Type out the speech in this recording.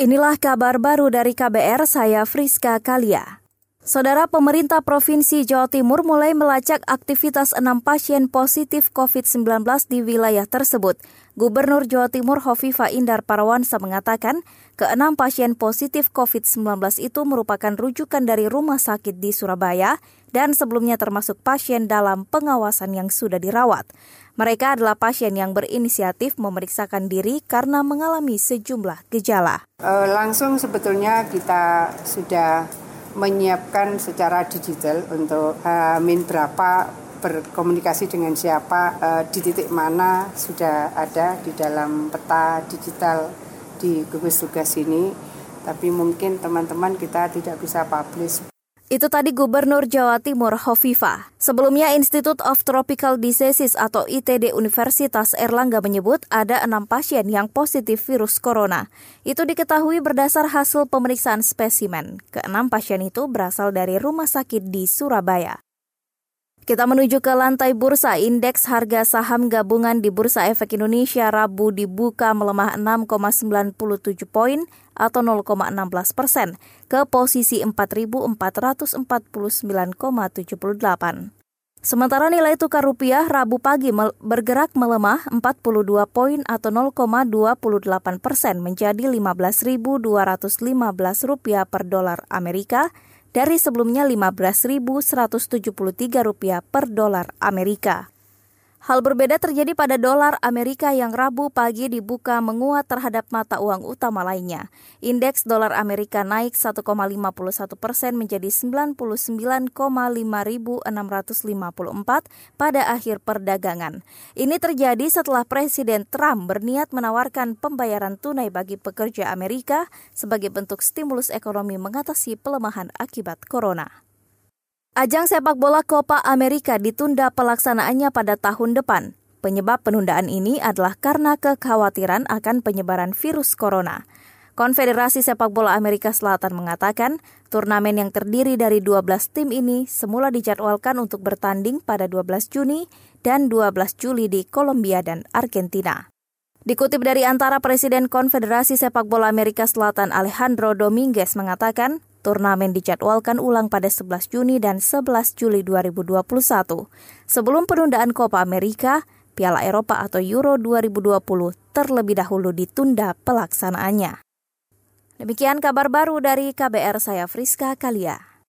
Inilah kabar baru dari KBR, saya Friska Kalia. Saudara pemerintah Provinsi Jawa Timur mulai melacak aktivitas enam pasien positif COVID-19 di wilayah tersebut. Gubernur Jawa Timur Hovifa Indar Parawansa mengatakan, keenam pasien positif COVID-19 itu merupakan rujukan dari rumah sakit di Surabaya dan sebelumnya termasuk pasien dalam pengawasan yang sudah dirawat. Mereka adalah pasien yang berinisiatif memeriksakan diri karena mengalami sejumlah gejala. Uh, langsung sebetulnya kita sudah menyiapkan secara digital untuk uh, min berapa berkomunikasi dengan siapa uh, di titik mana sudah ada di dalam peta digital di gugus tugas ini tapi mungkin teman-teman kita tidak bisa publish itu tadi Gubernur Jawa Timur Hovifa. Sebelumnya Institute of Tropical Diseases atau ITD Universitas Erlangga menyebut ada enam pasien yang positif virus corona. Itu diketahui berdasar hasil pemeriksaan spesimen. Keenam pasien itu berasal dari rumah sakit di Surabaya. Kita menuju ke lantai bursa. Indeks harga saham gabungan di Bursa Efek Indonesia Rabu dibuka melemah 6,97 poin atau 0,16 persen ke posisi 4.449,78. Sementara nilai tukar rupiah Rabu pagi bergerak melemah 42 poin atau 0,28 persen menjadi 15.215 rupiah per dolar Amerika dari sebelumnya Rp15.173 per dolar Amerika. Hal berbeda terjadi pada dolar Amerika yang Rabu pagi dibuka menguat terhadap mata uang utama lainnya. Indeks dolar Amerika naik 1,51 persen menjadi 99,5654 pada akhir perdagangan. Ini terjadi setelah Presiden Trump berniat menawarkan pembayaran tunai bagi pekerja Amerika sebagai bentuk stimulus ekonomi mengatasi pelemahan akibat corona. Ajang sepak bola Copa Amerika ditunda pelaksanaannya pada tahun depan. Penyebab penundaan ini adalah karena kekhawatiran akan penyebaran virus corona. Konfederasi Sepak Bola Amerika Selatan mengatakan, turnamen yang terdiri dari 12 tim ini semula dijadwalkan untuk bertanding pada 12 Juni dan 12 Juli di Kolombia dan Argentina. Dikutip dari antara Presiden Konfederasi Sepak Bola Amerika Selatan Alejandro Dominguez mengatakan, Turnamen dijadwalkan ulang pada 11 Juni dan 11 Juli 2021. Sebelum penundaan Copa Amerika, Piala Eropa atau Euro 2020 terlebih dahulu ditunda pelaksanaannya. Demikian kabar baru dari KBR saya Friska Kalia.